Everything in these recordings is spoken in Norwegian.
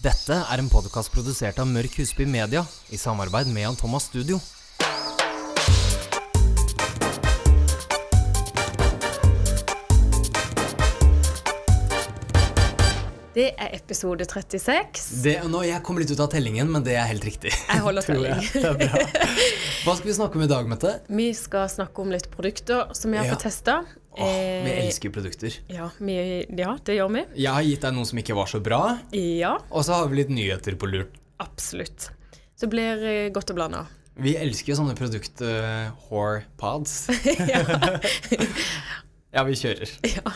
Dette er en podkast produsert av Mørk Husby Media i samarbeid med Jan Thomas Studio. Det er episode 36. Det, nå, jeg kom litt ut av tellingen, men det er helt riktig. Jeg holder telling. Det er bra. Hva skal vi snakke om i dag, Mette? Vi skal snakke om litt produkter som vi har Ja. fått testa. Åh, vi elsker produkter. Ja, vi, ja, det gjør vi. Jeg har gitt deg noe som ikke var så bra, Ja, og så har vi litt nyheter på lurt. absolutt. Så det blir eh, godt å blande. Vi elsker jo sånne produkt-whore-pods. ja. Ja, vi kjører. ja.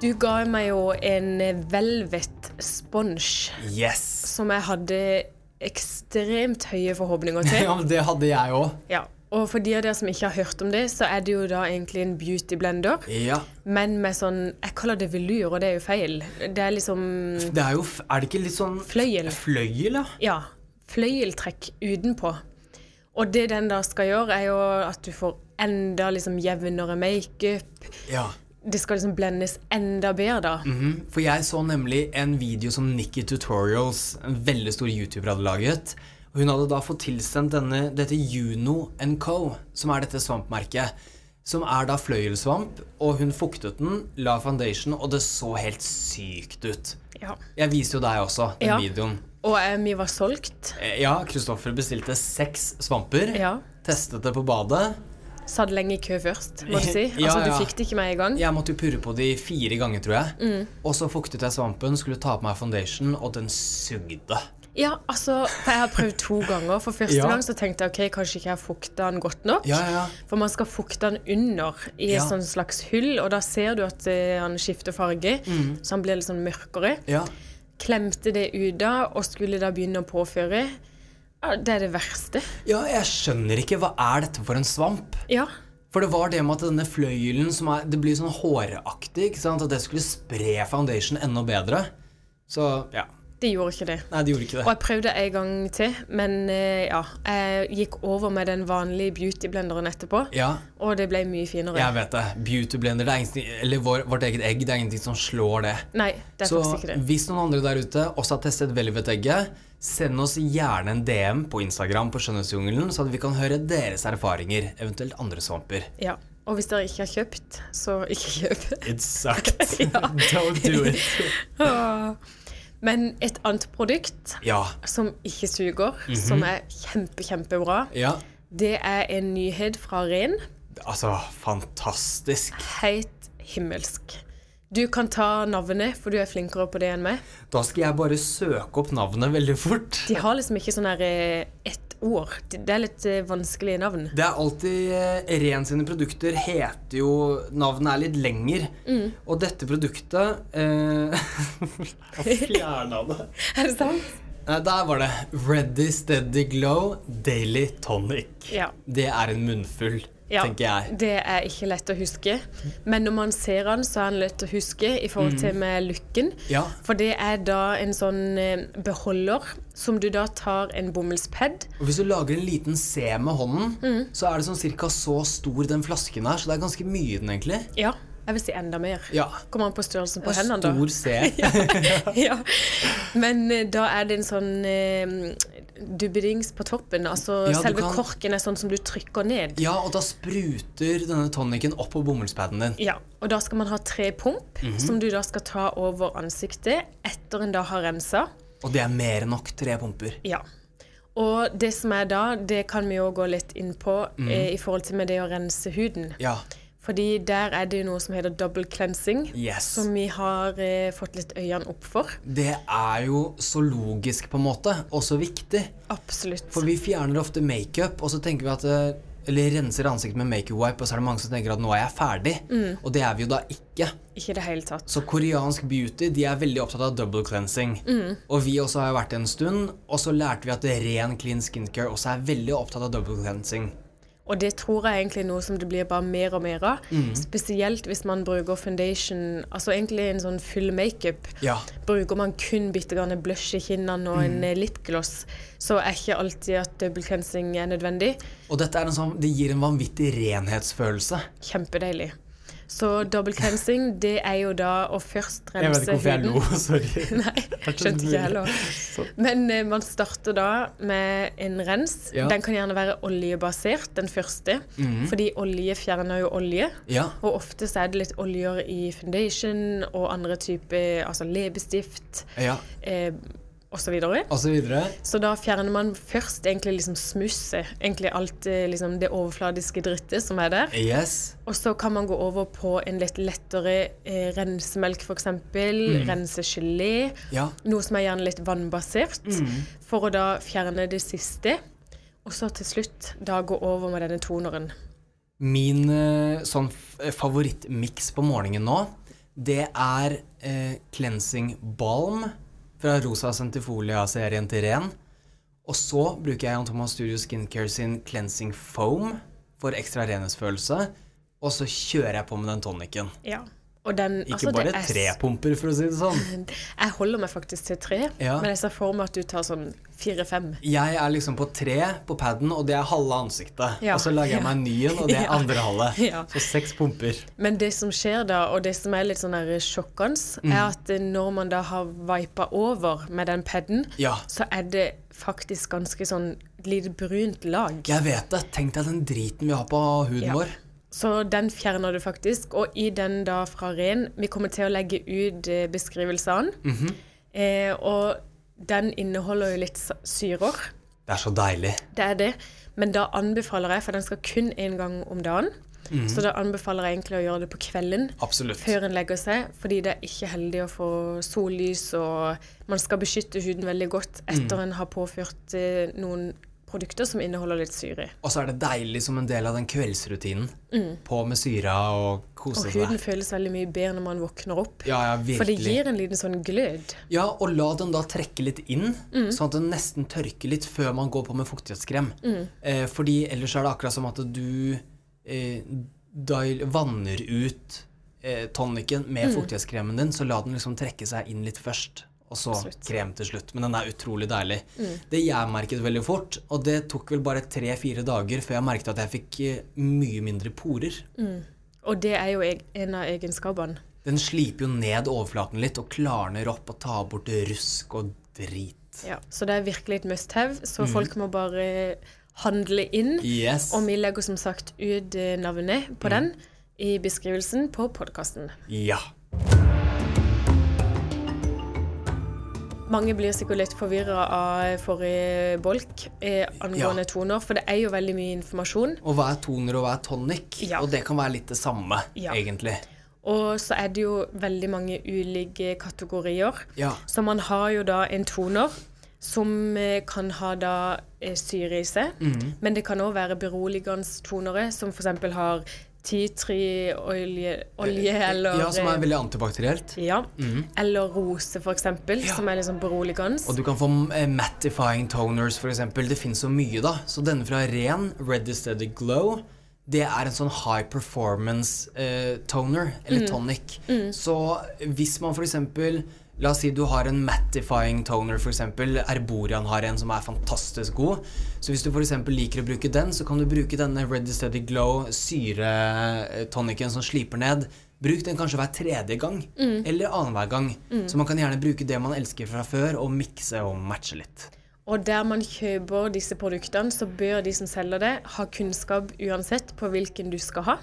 Du ga meg jo en velvet sponge Yes! Som jeg hadde ekstremt høye forhåpninger til. Ja, det hadde jeg òg. Ja. Og for de av dere som ikke har hørt om det, så er det jo da egentlig en beauty blender. Ja. Men med sånn Jeg kaller det velur, og det er jo feil. Det er liksom Det er jo Er det ikke litt sånn Fløyel. Fløyel, ja? Ja. Fløyeltrekk utenpå. Og det den da skal gjøre, er jo at du får enda liksom jevnere makeup. Ja. Det skal liksom blendes enda bedre, da. Mhm. For jeg så nemlig en video som Nikki Tutorials, en veldig stor YouTuber, hadde laget. Og hun hadde da fått tilsendt denne, dette Juno Co., som er dette svampmerket. Som er da fløyelsvamp, og hun fuktet den, la foundation, og det så helt sykt ut. Ja. Jeg viste jo deg også den Ja. videoen. Og eh, vi var solgt. Eh, Ja, Kristoffer bestilte seks svamper. Ja. Testet det på badet. Satt lenge i kø først, må du si. Altså, ja. du fikk det ikke med en gang. Jeg måtte jo purre på de fire ganger, tror jeg. Mm. Og så fuktet jeg svampen, skulle ta på meg foundation, og den sugde. Ja, altså, jeg har prøvd to ganger. For første Ja. gang så tenkte jeg ok, kanskje ikke jeg har fukta den godt nok. Ja, ja, ja. For man skal fukte den under i Ja. et sånn slags hull, og da ser du at eh, han skifter farge, Mm. så han blir litt sånn mørkere. ja. Klemte det ut da, og skulle da begynne å påføre. Det er det verste. Ja, jeg skjønner ikke. Hva er dette for en svamp? Ja. For det var det med at denne fløyelen som er, Det blir sånn håraktig. ikke sant? At det skulle spre foundation enda bedre. Så ja. Det gjorde ikke det. Nei, det gjorde ikke det. Og jeg prøvde en gang til, men eh, ja. Jeg gikk over med den vanlige beautyblenderen etterpå, Ja, og det ble mye finere. jeg vet det. Beautyblender, det er ingenting, eller vår, vårt eget egg, det er ingenting som slår det. Nei, det er Så faktisk ikke det. hvis noen andre der ute også har testet Velvet-egget, send oss gjerne en DM på Instagram på Skjønnhetsjungelen, så at vi kan høre deres erfaringer, eventuelt andre svamper. Ja. Og hvis dere ikke har kjøpt, så ikke kjøp. Sucked. Ja. Don't do it. Men et annet produkt Ja. som ikke suger, Mhm. som er kjempe, kjempebra, Ja. det er en nyhet fra Ren. Altså, fantastisk. Helt himmelsk. Du kan ta navnet, for du er flinkere på det enn meg. Da skal jeg bare søke opp navnet veldig fort. De har liksom ikke sånn her eh, ett ord. Det er litt eh, vanskelige navn. Det er alltid eh, Ren sine produkter heter jo Navnet er litt lenger. Mm. Og dette produktet eh, fjerna det. Er det sant? Nei, der var det. Ready Steady Glow Daily Tonic. Ja. Det er en munnfull, Ja, tenker jeg. Det er ikke lett å huske. Men når man ser den, så er den lett å huske i forhold til med looken. Ja. For det er da en sånn eh, beholder som du da tar en bomullspad. Og hvis du lager en liten C med hånden, Mm. så er det sånn cirka så stor den flasken er, så det er ganske mye i den, egentlig. Ja, jeg vil si enda mer. Ja. Kommer an på størrelsen på En hendene, stor C. ja. Men eh, da er det en sånn dubbedings på toppen. Altså Ja, selve kan- korken er sånn som du trykker ned. Ja, og da spruter denne tonicen opp på bomullspaden din. Ja, og da skal man ha tre pump, Mhm. som du da skal ta over ansiktet etter en da har rensa. Og det er mer enn nok. Tre pumper. Ja. Og det som er da, det kan vi jo gå litt inn på mm. eh, i forhold til med det å rense huden. Ja. Fordi der er det jo noe som heter double cleansing, Yes. som vi har eh, fått litt øynene opp for. Det er jo så logisk, på en måte, og så viktig. Absolutt. For vi fjerner ofte makeup, og så tenker vi at eh, Eller renser ansiktet med makeup wipe, og så er det mange som tenker at nå er jeg ferdig. Mm. Og det er vi jo da ikke. Ikke det hele tatt. Så koreansk beauty de er veldig opptatt av double cleansing. Mm. Og vi også har jo vært en stund, og så lærte vi at ren clean skincare også er veldig opptatt av double cleansing. Og det tror jeg egentlig er noe som det blir bare mer og mer av. Mm. Spesielt hvis man bruker foundation, altså egentlig en sånn full makeup. Ja. Bruker man kun bitte grann blush i kinnene og Mm. en eh, lipgloss, så er ikke alltid at double cleansing er nødvendig. Og dette er en sånn, det gir en vanvittig renhetsfølelse. Kjempedeilig. Så double cleansing, det er jo da å først Jeg vet ikke hvorfor jeg huden. lo, sorry. Nei, skjønte ikke heller. Men eh, man starter da med en rens. Ja. Den kan gjerne være oljebasert, den første. Mhm. Fordi olje fjerner jo olje. Ja, Og ofte så er det litt oljer i foundation og andre typer altså leppestift ja, eh, Så, og så videre. så da fjerner man først egentlig liksom smusset. Egentlig alt eh, liksom det overfladiske drittet som er der. Yes. Og så kan man gå over på en litt lettere eh, rensemelk, f.eks. Mm. Rensegelé. Ja. Noe som er gjerne litt vannbasert. For å da fjerne det siste. Og så til slutt da gå over med denne toneren. Min eh, sånn eh, favorittmiks på morgenen nå, det er eh, cleansing balm fra Rosa Centifolia-serien til Ren. Og så bruker jeg Jan Thomas Studio Skincare sin cleansing foam for ekstra renhetsfølelse. Og så kjører jeg på med den tonicen. Ja. Den, Ikke altså, det bare er s- tre pumper, for å si det sånn. Jeg holder meg faktisk til tre, Ja. men jeg ser for meg at du tar sånn fire-fem. Jeg er liksom på tre på paden, og det er halve ansiktet. Ja. Og så lager jeg meg en ny en, og det er Ja. andre halve. Så seks pumper. Men det som skjer da, og det som er litt sånn sjokkende, Mm. er at når man da har vipa over med den paden, så er det faktisk ganske sånn lite brunt lag. Jeg vet det. Tenk deg den driten vi har på huden vår. Så den fjerner du faktisk. Og i den da fra ren Vi kommer til å legge ut beskrivelsene. beskrivelsene. -hmm. eh, og den inneholder jo litt syrer. Det er så deilig. Det er det. Men da anbefaler jeg, for den skal kun én gang om dagen, Mhm. så da anbefaler jeg egentlig å gjøre det på kvelden. Absolutt. før en legger seg, fordi det er ikke heldig å få sollys, og man skal beskytte huden veldig godt etter Mm. en har påført eh, noen produkter som inneholder litt syre. Og så er det deilig som en del av den kveldsrutinen. På med syra og kose seg. Og huden føles veldig mye bedre når man våkner opp. Ja, ja, virkelig. For det gir en liten sånn glød. Ja, og la den da trekke litt inn, Mm. sånn at den nesten tørker litt før man går på med fuktighetskrem. Mm. Eh, fordi ellers er det akkurat som at du eh, vanner ut eh, tonicen med Mm. fuktighetskremen din, så la den liksom trekke seg inn litt først. Og så Absolutt. Mm. krem til slutt. Men den er utrolig deilig. Det jeg merket veldig fort, og det tok vel bare tre-fire dager før jeg merket at jeg fikk eh, mye mindre porer. Og det er jo en av egenskapene. Den sliper jo ned overflaten litt og klarner opp og tar bort rusk og drit. Ja, så det er virkelig et must have, Mm. så folk må bare handle inn. Yes. Og vi legger som sagt ut eh, navnet på den i beskrivelsen på podkasten. Ja. Mange blir sikkert litt forvirra av forrige bolk eh, angående Ja. toner, for det er jo veldig mye informasjon. Og hva er toner og hva er tonic? Ja. Og det kan være litt det samme, Ja. egentlig. Og så er det jo veldig mange ulike kategorier. Så man har jo da en toner som eh, kan ha da eh, syre i seg. mm. Men det kan òg være beroligende tonere, som f.eks. har tea tree olje, olje eller ja, som er eh, veldig antibakterielt. ja, Eller rose, f.eks., Ja. som er liksom beroligende. Og du kan få eh, mattifying toners, eksempel. Det finnes så mye, da. Så denne fra Ren, Ready Steady Glow, det er en sånn high performance eh, toner, eller tonic. Så hvis man eksempel La oss si du har en mattifying toner, f.eks. Erborian har en som er fantastisk god. Så hvis du f.eks. liker å bruke den, så kan du bruke denne Ready Steady Glow syretoniken som sliper ned. Bruk den kanskje hver tredje gang, eller annenhver gang. Så man kan gjerne bruke det man elsker fra før, og mikse og matche litt. Og der man kjøper disse produktene, så bør de som selger det, ha kunnskap uansett på hvilken du skal ha.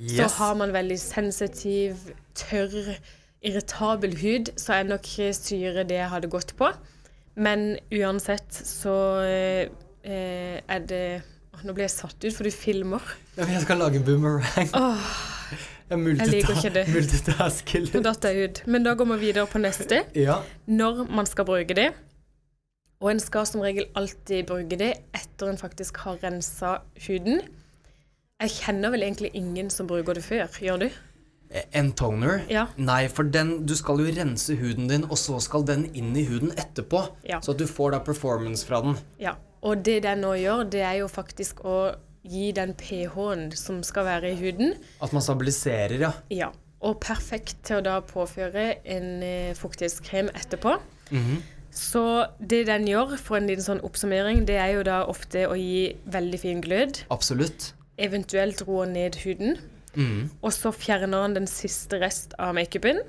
Så har man veldig sensitiv, tørr, irritabel hud, så er nok syre det jeg hadde gått på. Men uansett så eh, eh, er det oh, Nå blir jeg satt ut, for du filmer. Ja, men jeg skal lage en boomerang. jeg jeg liker ikke det. multitasker Nå datt jeg ut. Men da går vi videre på neste. Ja. Når man skal bruke det. Og en skal som regel alltid bruke det etter en faktisk har rensa huden. Jeg kjenner vel egentlig ingen som bruker det før. Gjør du? En toner? Ja. Nei, for den, du skal jo rense huden din, og så skal den inn i huden etterpå. Ja. Så at du får da performance fra den. Ja. Og det den nå gjør, det er jo faktisk å gi den pH-en som skal være i huden. At man stabiliserer, ja. Ja. Og perfekt til å da påføre en eh, fuktighetskrem etterpå. Så det den gjør, for en liten sånn oppsummering, det er jo da ofte å gi veldig fin glød. Absolutt. Eventuelt roe ned huden. Og så fjerner han den siste rest av makeupen.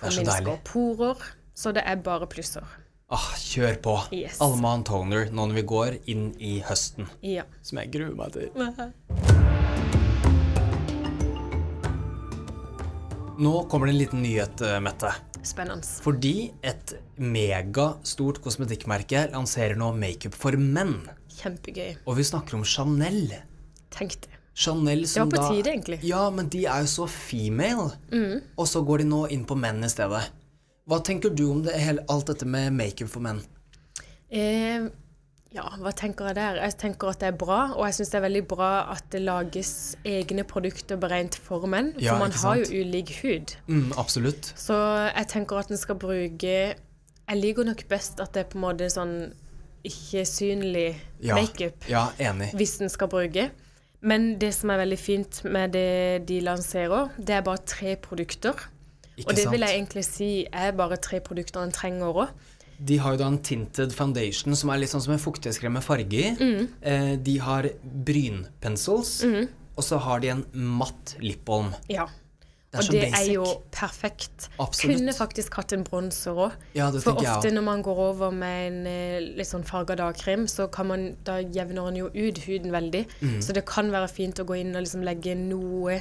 Så deilig. Forminsker porer. Så det er bare plusser. Ah, kjør på. Yes. Alma Toner nå når vi går inn i høsten. Ja. Som jeg gruer meg til. Nå kommer det en liten nyhet, eh, Mette. Spennende. Fordi et megastort kosmetikkmerke lanserer nå makeup for menn. Kjempegøy. Og vi snakker om Chanel. Tenk det. Chanel som på da tide, egentlig. Mm. Ja, men de er jo så female. Og så går de nå inn på menn i stedet. Hva tenker du om det, alt dette med makeup for menn? Eh, ja, hva tenker jeg der? Jeg tenker at det er bra, og jeg syns det er veldig bra at det lages egne produkter beregnet for menn. For Ja, man har jo ulik hud. Mm, absolutt. Så jeg tenker at en skal bruke Jeg liker nok best at det er på en måte sånn ikke-synlig Ja, makeup ja enig. hvis en skal bruke. Men det som er veldig fint med det de lanserer, det er bare tre produkter. Ikke Og det sant? vil jeg egentlig si er bare tre produkter en trenger òg. De har jo da en tinted foundation som er litt sånn som en fuktighetskrem med farge i. Mm. Eh, de har brynpencils. Og så har de en matt lipbalm. Ja. Det og det basic. er jo perfekt. Absolutt. Kunne faktisk hatt en bronser òg. Ja, For ofte når man går over med en eh, litt sånn farga dagkrem, så kan man, da jevner den jo ut huden veldig. Mm. Så det kan være fint å gå inn og liksom legge noe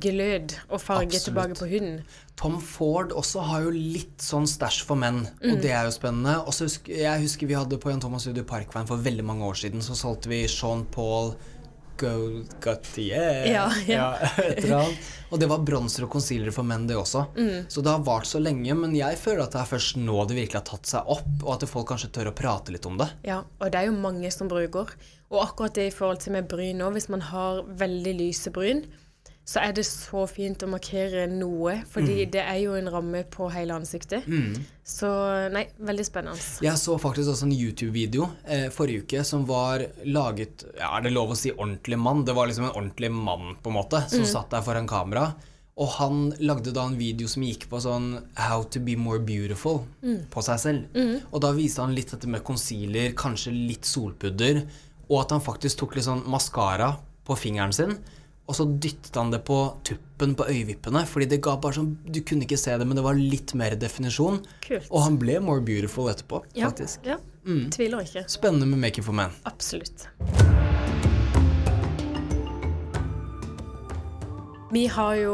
glød og farge Absolutt. tilbake på huden. Tom Ford også har jo litt sånn stæsj for menn, Mm. og det er jo spennende. Og så husker, jeg husker vi hadde på Jan Thomas Studio Parkveien for veldig mange år siden, så solgte vi Sean Paul Gautier Ja, ja. ja. Og det var bronser og concealere for menn, det også. Mm. Så det har vart så lenge, men jeg føler at det er først nå det virkelig har tatt seg opp, og at folk kanskje tør å prate litt om det. Ja, og det er jo mange som bruker. Og akkurat det i forhold til med bryn òg, hvis man har veldig lyse bryn, så er det så fint å markere noe, fordi Mm. det er jo en ramme på hele ansiktet. Så nei, veldig spennende. Jeg så faktisk også en YouTube-video eh, forrige uke som var laget Ja, er det lov å si ordentlig mann? Det var liksom en ordentlig mann, på en måte, som satt der foran kamera. Og han lagde da en video som gikk på sånn How to be more beautiful på seg selv. Og da viste han litt dette med concealer, kanskje litt solpudder, og at han faktisk tok litt sånn maskara på fingeren sin. Og så dyttet han det på tuppen på øyevippene, fordi det ga bare sånn Du kunne ikke se det, men det var litt mer definisjon. Kult. Og han ble more beautiful etterpå, Ja, faktisk. ja. Tviler ikke. Spennende med Making for Man. Absolutt. Vi har jo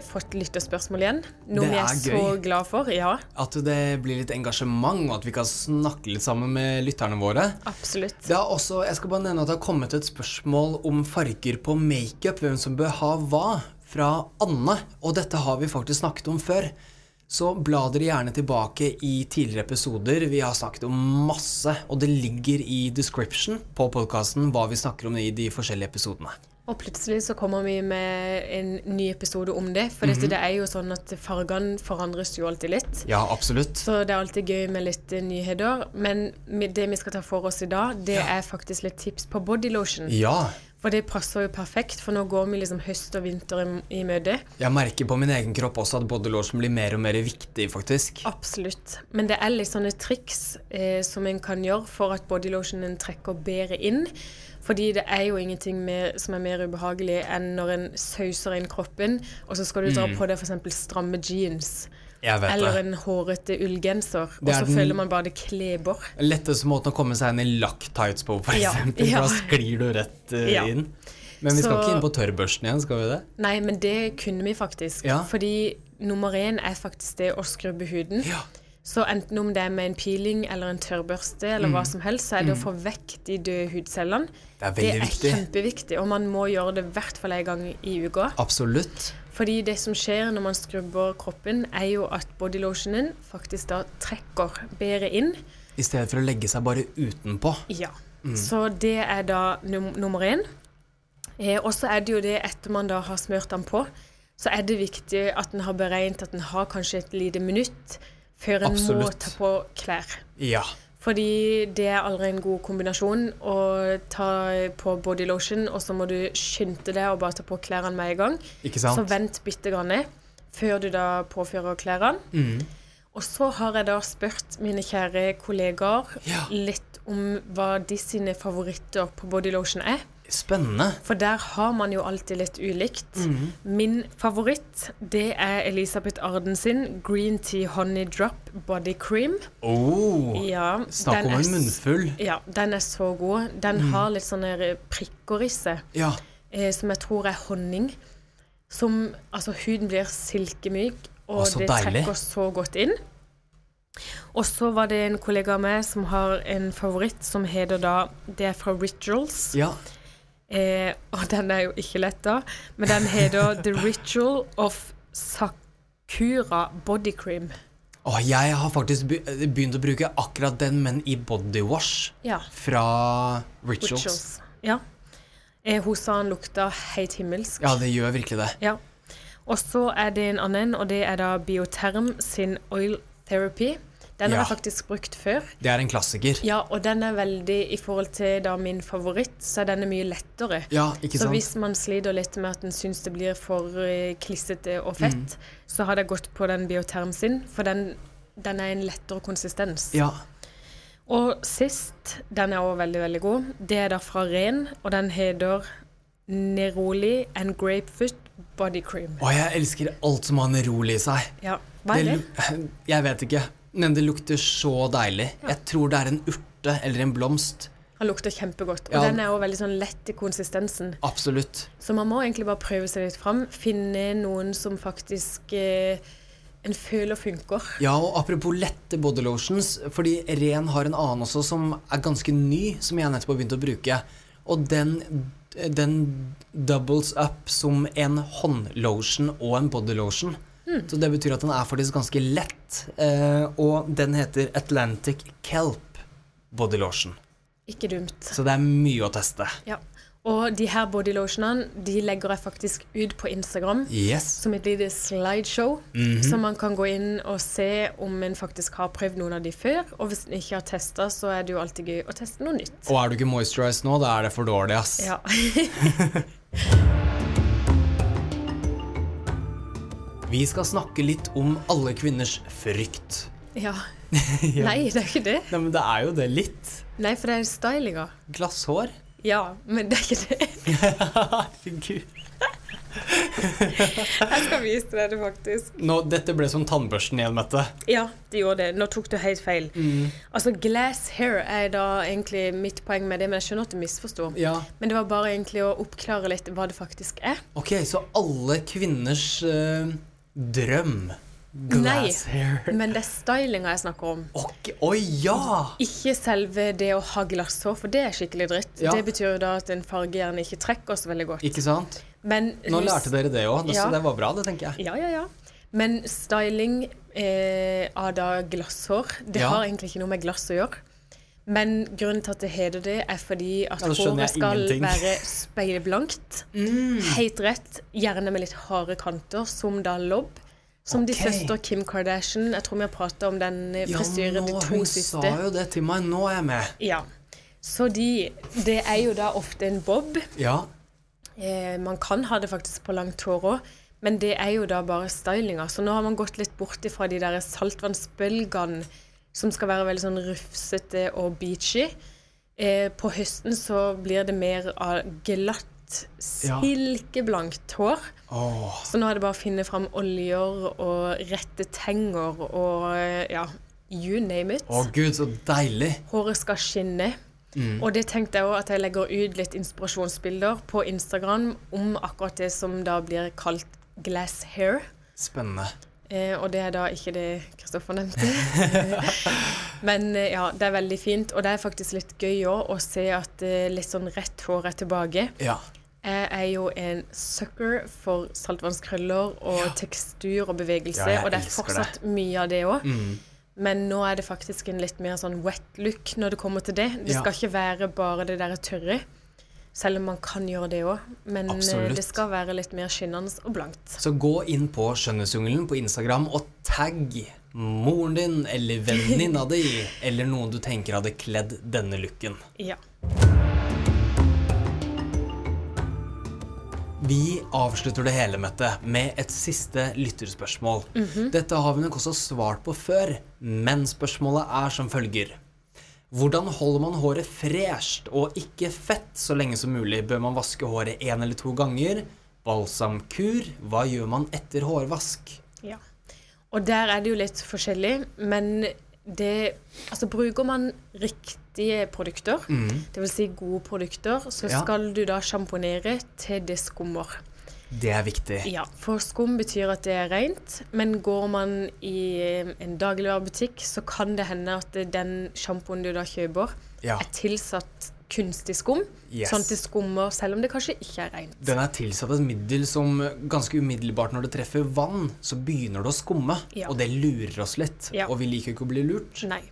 fått lytterspørsmål igjen, noe vi er er så glad for. Ja, At det blir litt engasjement, og at vi kan snakke litt sammen med lytterne våre. absolutt. Det har også, Jeg skal bare nevne at det har kommet et spørsmål om farger på makeup, hvem som bør ha hva, fra Anne. Og dette har vi faktisk snakket om før. Så bla dere gjerne tilbake i tidligere episoder. Vi har snakket om masse, og det ligger i description på podkasten hva vi snakker om i de forskjellige episodene. Og plutselig så kommer vi med en ny episode om det. For Mhm. dette, det er jo sånn at fargene forandres jo alltid litt. Ja, absolutt. Så det er alltid gøy med litt eh, nyheter. Men det vi skal ta for oss i dag, det er faktisk litt tips på bodylotion. Ja. For det passer jo perfekt, for nå går vi liksom høst og vinter i, i møte. Jeg merker på min egen kropp også at bodylotion blir mer og mer viktig, faktisk. Absolutt. Men det er litt sånne triks eh, som en kan gjøre for at bodylotionen trekker bedre inn. Fordi det er jo ingenting mer, som er mer ubehagelig enn når en sauser inn kroppen, og så skal du dra på deg f.eks. stramme jeans. Jeg Eller det. en hårete ullgenser, og så føler man bare det kleber. Letteste måten å komme seg inn i lakktights på, for Ja, eksempel. ja. Da sklir du rett uh, Ja. inn. Men vi skal ikke inn på tørrbørsten igjen, skal vi det? Nei, men det kunne vi faktisk. Ja. Fordi nummer én er faktisk det å skrubbe huden. Ja. Så enten om det er med en peeling eller en tørrbørste eller hva som helst, så er det å få vekk de døde hudcellene. Mm. Det er Det er viktig. kjempeviktig, og man må gjøre det i hvert fall en gang i uka. Absolutt. Fordi det som skjer når man skrubber kroppen, er jo at bodylotionen faktisk da trekker bedre inn. I stedet for å legge seg bare utenpå. Ja. Så det er da num nummer én. Eh, og så er det jo det etter man da har smørt den på, så er det viktig at en har beregnet at en har kanskje et lite minutt før en må ta på klær. Ja. Fordi det er aldri en god kombinasjon å ta på body lotion, og så må du skynde deg og bare ta på klærne med en gang. Ikke Så vent bitte grann før du da påfører klærne. Mm. Og så har jeg da spurt mine kjære kollegaer Ja. litt om hva de sine favoritter på body lotion er. Spennende. For der har man jo alltid litt ulikt. Mhm. Min favoritt, det er Elisabeth Arden sin Green Tea Honey Drop Body Cream. Oh, Ja, snakk om en munnfull. Ja, den er så god. Den mm. har litt sånne prikker i seg, Ja. eh, som jeg tror er honning. Som Altså, huden blir silkemyk, og Å, det deilig. trekker så godt inn. Og så var det en kollega av meg som har en favoritt som heter da Det er fra Rituals. ja. Eh, og den er jo ikke lett, da. Men den heter The Ritual of Sakura Body Cream. Oh, jeg har faktisk begynt å bruke akkurat den, men i bodywash Ja. fra Rituals. Rituals. Ja. Eh, hun sa den lukta helt himmelsk. Ja, det gjør virkelig det. Ja. Og så er det en annen, og det er da Bioterm sin Oil Therapy. Den har Ja. jeg faktisk brukt før. Det er en klassiker. Ja, og den er veldig I forhold til da min favoritt, så er denne mye lettere. Ja, ikke sant? Så hvis man sliter litt med at en syns det blir for eh, klissete og fett, Mm. så har jeg gått på den Bioterm sin, for den, den er en lettere konsistens. Ja. Og sist, den er også veldig, veldig god, det er da fra Ren, og den heter Neroli and Grapefruit Body Cream. Å, jeg elsker alt som har neroli i seg. Ja, hva er det? det Jeg vet ikke, men det lukter så deilig. Jeg tror det er en urte eller en blomst. Han lukter kjempegodt. Og Ja. den er også veldig sånn lett i konsistensen. Absolutt. Så man må egentlig bare prøve seg litt fram. Finne noen som faktisk eh, en føler funker. Ja, og apropos lette body lotions, fordi Ren har en annen også som er ganske ny, som jeg nettopp har begynt å bruke. Og den, den doubles up som en håndlotion og en bodylotion. Så det betyr at den er faktisk ganske lett. Eh, og den heter Atlantic Kelp Body Lotion. Ikke dumt. Så det er mye å teste. Ja. Og de her bodylotionene de legger jeg faktisk ut på Instagram Yes. som et lite slideshow. Mhm. Så man kan gå inn og se om en faktisk har prøvd noen av de før. Og hvis en ikke har testa, så er det jo alltid gøy å teste noe nytt. Og er du ikke moisturized nå, da er det for dårlig, ass. Ja. Vi skal snakke litt om alle kvinners frykt. ja. Ja. Nei, det er ikke det. Nei, men det er jo det litt. Nei, for det er stylinga. Glasshår. Ja, men det er ikke det. Herregud. Jeg skal vise deg det, faktisk. Nå, dette ble som tannbørsten igjen, Mette. Ja, det gjorde det. Nå tok du helt feil. Mm. Altså, glass hair er da egentlig mitt poeng med det, men jeg skjønner at du misforstår. Ja. Men det var bare egentlig å oppklare litt hva det faktisk er. Ok, så alle kvinners eh, drøm Glass hair. Men det er stylinga jeg snakker om. Okay. Oh, ja! Ikke selve det å ha glasshår, for det er skikkelig dritt. Ja. Det betyr jo da at en farge gjerne ikke trekker så veldig godt. Ikke sant? Men Nå lærte dere det òg, Ja. så det var bra, det, tenker jeg. Ja, ja, ja. Men styling eh, av da glasshår, det har egentlig ikke noe med glass å gjøre. Men grunnen til at det heter det, er fordi at Ja, håret skal ingenting. være speilblankt. Mm. Helt rett. Gjerne med litt harde kanter, som da lobb. Som de søster Kim Kardashian. Jeg tror vi har prata om den frisyren Ja, nå, de to hun siste. sa jo det til meg. Nå er jeg med. Ja. Så de Det er jo da ofte en bob. Ja. Eh, man kan ha det faktisk på langt hår òg, men det er jo da bare stylinga. Så nå har man gått litt bort ifra de der saltvannsbølgene som skal være veldig sånn rufsete og beachy. Eh, på høsten så blir det mer av glatt, silkeblankt hår. Oh. Så nå er det bare å finne fram oljer og rette tenger og eh, ja, you name it. Å gud, så deilig. Håret skal skinne. Mm. Og det tenkte jeg òg at jeg legger ut litt inspirasjonsbilder på Instagram om akkurat det som da blir kalt glass hair. Spennende. Eh, og det er da ikke det Kristoffer nevnte. Men eh, ja, det er veldig fint. Og det er faktisk litt gøy òg å se at eh, litt sånn rett hår er tilbake. Ja. Jeg er jo en sucker for saltvannskrøller og Ja. tekstur og bevegelse, Ja, og det er fortsatt fortsatt mye av det òg. Mm. Men nå er det faktisk en litt mer sånn wet look når det kommer til det. Det skal ikke være bare det der tørre, selv om man kan gjøre det òg. Men eh, Absolutt. det skal være litt mer skinnende og blankt. Så gå inn på Skjønnhetsjungelen på Instagram og tagg moren din eller venninna di eller noen du tenker hadde kledd denne looken. Ja. Vi avslutter det hele, Mette, med et siste lytterspørsmål. Mhm. Dette har vi nok også svart på før, men spørsmålet er som følger. Hvordan holder man håret fresht og ikke fett så lenge som mulig? Bør man vaske håret én eller to ganger? Balsamkur, hva gjør man etter hårvask? Ja. Og der er det jo litt forskjellig, men det Altså bruker man riktige produkter, mm. dvs. Si gode produkter, så ja. skal du da sjamponere til det skummer. Det er viktig. Ja, for skum betyr at det er rent. Men går man i en dagligvarebutikk, så kan det hende at den sjampoen du da kjøper, ja. er tilsatt kunstig skum. Yes. Sånn at det skummer selv om det kanskje ikke er rent. Den er tilsatt et middel som ganske umiddelbart når det treffer vann, så begynner det å skumme. Ja. Og det lurer oss litt. Ja. Og vi liker ikke å bli lurt. Nei.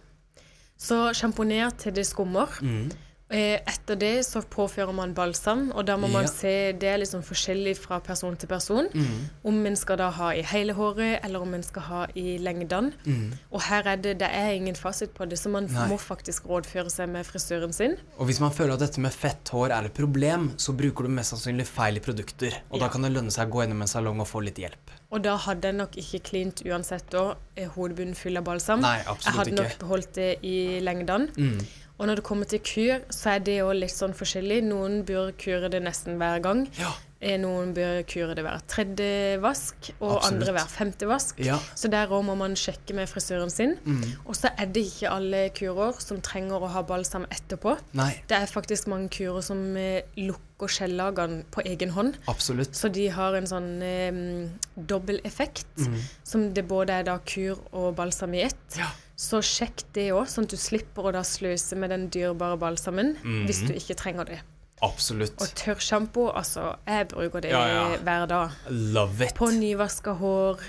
Så sjamponer til det skummer. Mm. Eh, etter det så påfører man balsam, og da må man se Det er liksom forskjellig fra person til person. Mm. Om en skal da ha i hele håret, eller om en skal ha i lengdene. Mm. Og her er det det er ingen fasit på det, så man Nei. må faktisk rådføre seg med frisøren sin. Og hvis man føler at dette med fett hår er et problem, så bruker du mest sannsynlig feil produkter. Og ja. da kan det lønne seg å gå innom en salong og få litt hjelp. Og da hadde jeg nok ikke klint uansett da, hodebunnen full av balsam. Nei, absolutt ikke. Jeg hadde nok beholdt det i lengdene. Mm. Og når det kommer til kur, så er det jo litt sånn forskjellig. Noen bør kure det nesten hver gang. Ja. Eh, noen bør kure det hver tredje vask, og Absolutt. andre hver femte vask. Ja. Så der òg må man sjekke med frisøren sin. Mm. Og så er det ikke alle kurer som trenger å ha balsam etterpå. Nei. Det er faktisk mange kurer som eh, lukker skjellagene på egen hånd. Absolutt. Så de har en sånn eh, dobbel effekt, mm. som det både er da kur og balsam i ett. Ja. Så sjekk det òg, sånn at du slipper å da sløse med den dyrebare balsamen mm hvis du ikke trenger det. Absolutt. Og tørrsjampo, altså, jeg bruker det ja, ja. hver dag. Love it. På nyvaska hår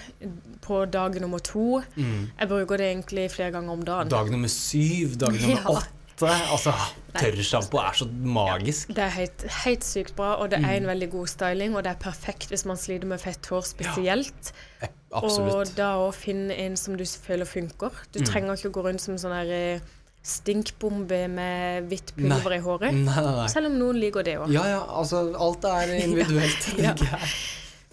på dag nummer to. Mm. Jeg bruker det egentlig flere ganger om dagen. Dag nummer syv, dag nummer ja. åtte. Altså, tørrsjampo er så magisk. det er helt, helt, sykt bra, og det er en mm. veldig god styling, og det er perfekt hvis man sliter med fett hår spesielt. Ja. Absolutt. Og da å finne en som du føler funker. Du mm. trenger ikke å gå rundt som sånn her eh, stinkbombe med hvitt pulver i håret. Nei, nei, nei. Selv om noen liker det òg. Ja, ja, altså alt er individuelt. ja.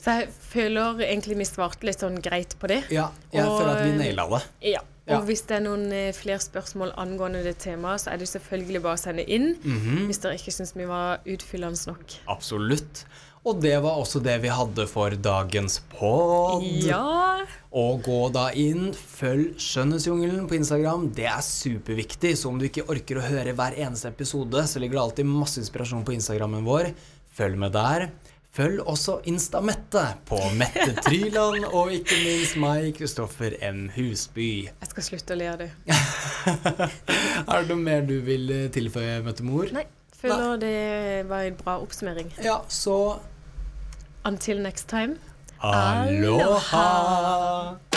Så jeg føler egentlig vi svarte litt sånn greit på det. Ja, jeg og, føler at vi naila det. Ja. Og ja. hvis det er noen eh, flere spørsmål angående det temaet, så er det selvfølgelig bare å sende inn. Mm -hmm. Hvis dere ikke syns vi var utfyllende nok. Absolutt. Og det var også det vi hadde for dagens pod. Ja. Og gå da inn, følg Skjønnhetsjungelen på Instagram. Det er superviktig. Så om du ikke orker å høre hver eneste episode, så ligger det alltid masse inspirasjon på Instagrammen vår. Følg med der. Følg også Insta-Mette på Mette Tryland, og ikke minst meg, Kristoffer M. Husby. Jeg skal slutte å le av det. er det noe mer du vil eh, tilføye, Møttemor? Nei. Føler Nei. det var en bra oppsummering. Ja, så Until next time. Aloha! Aloha.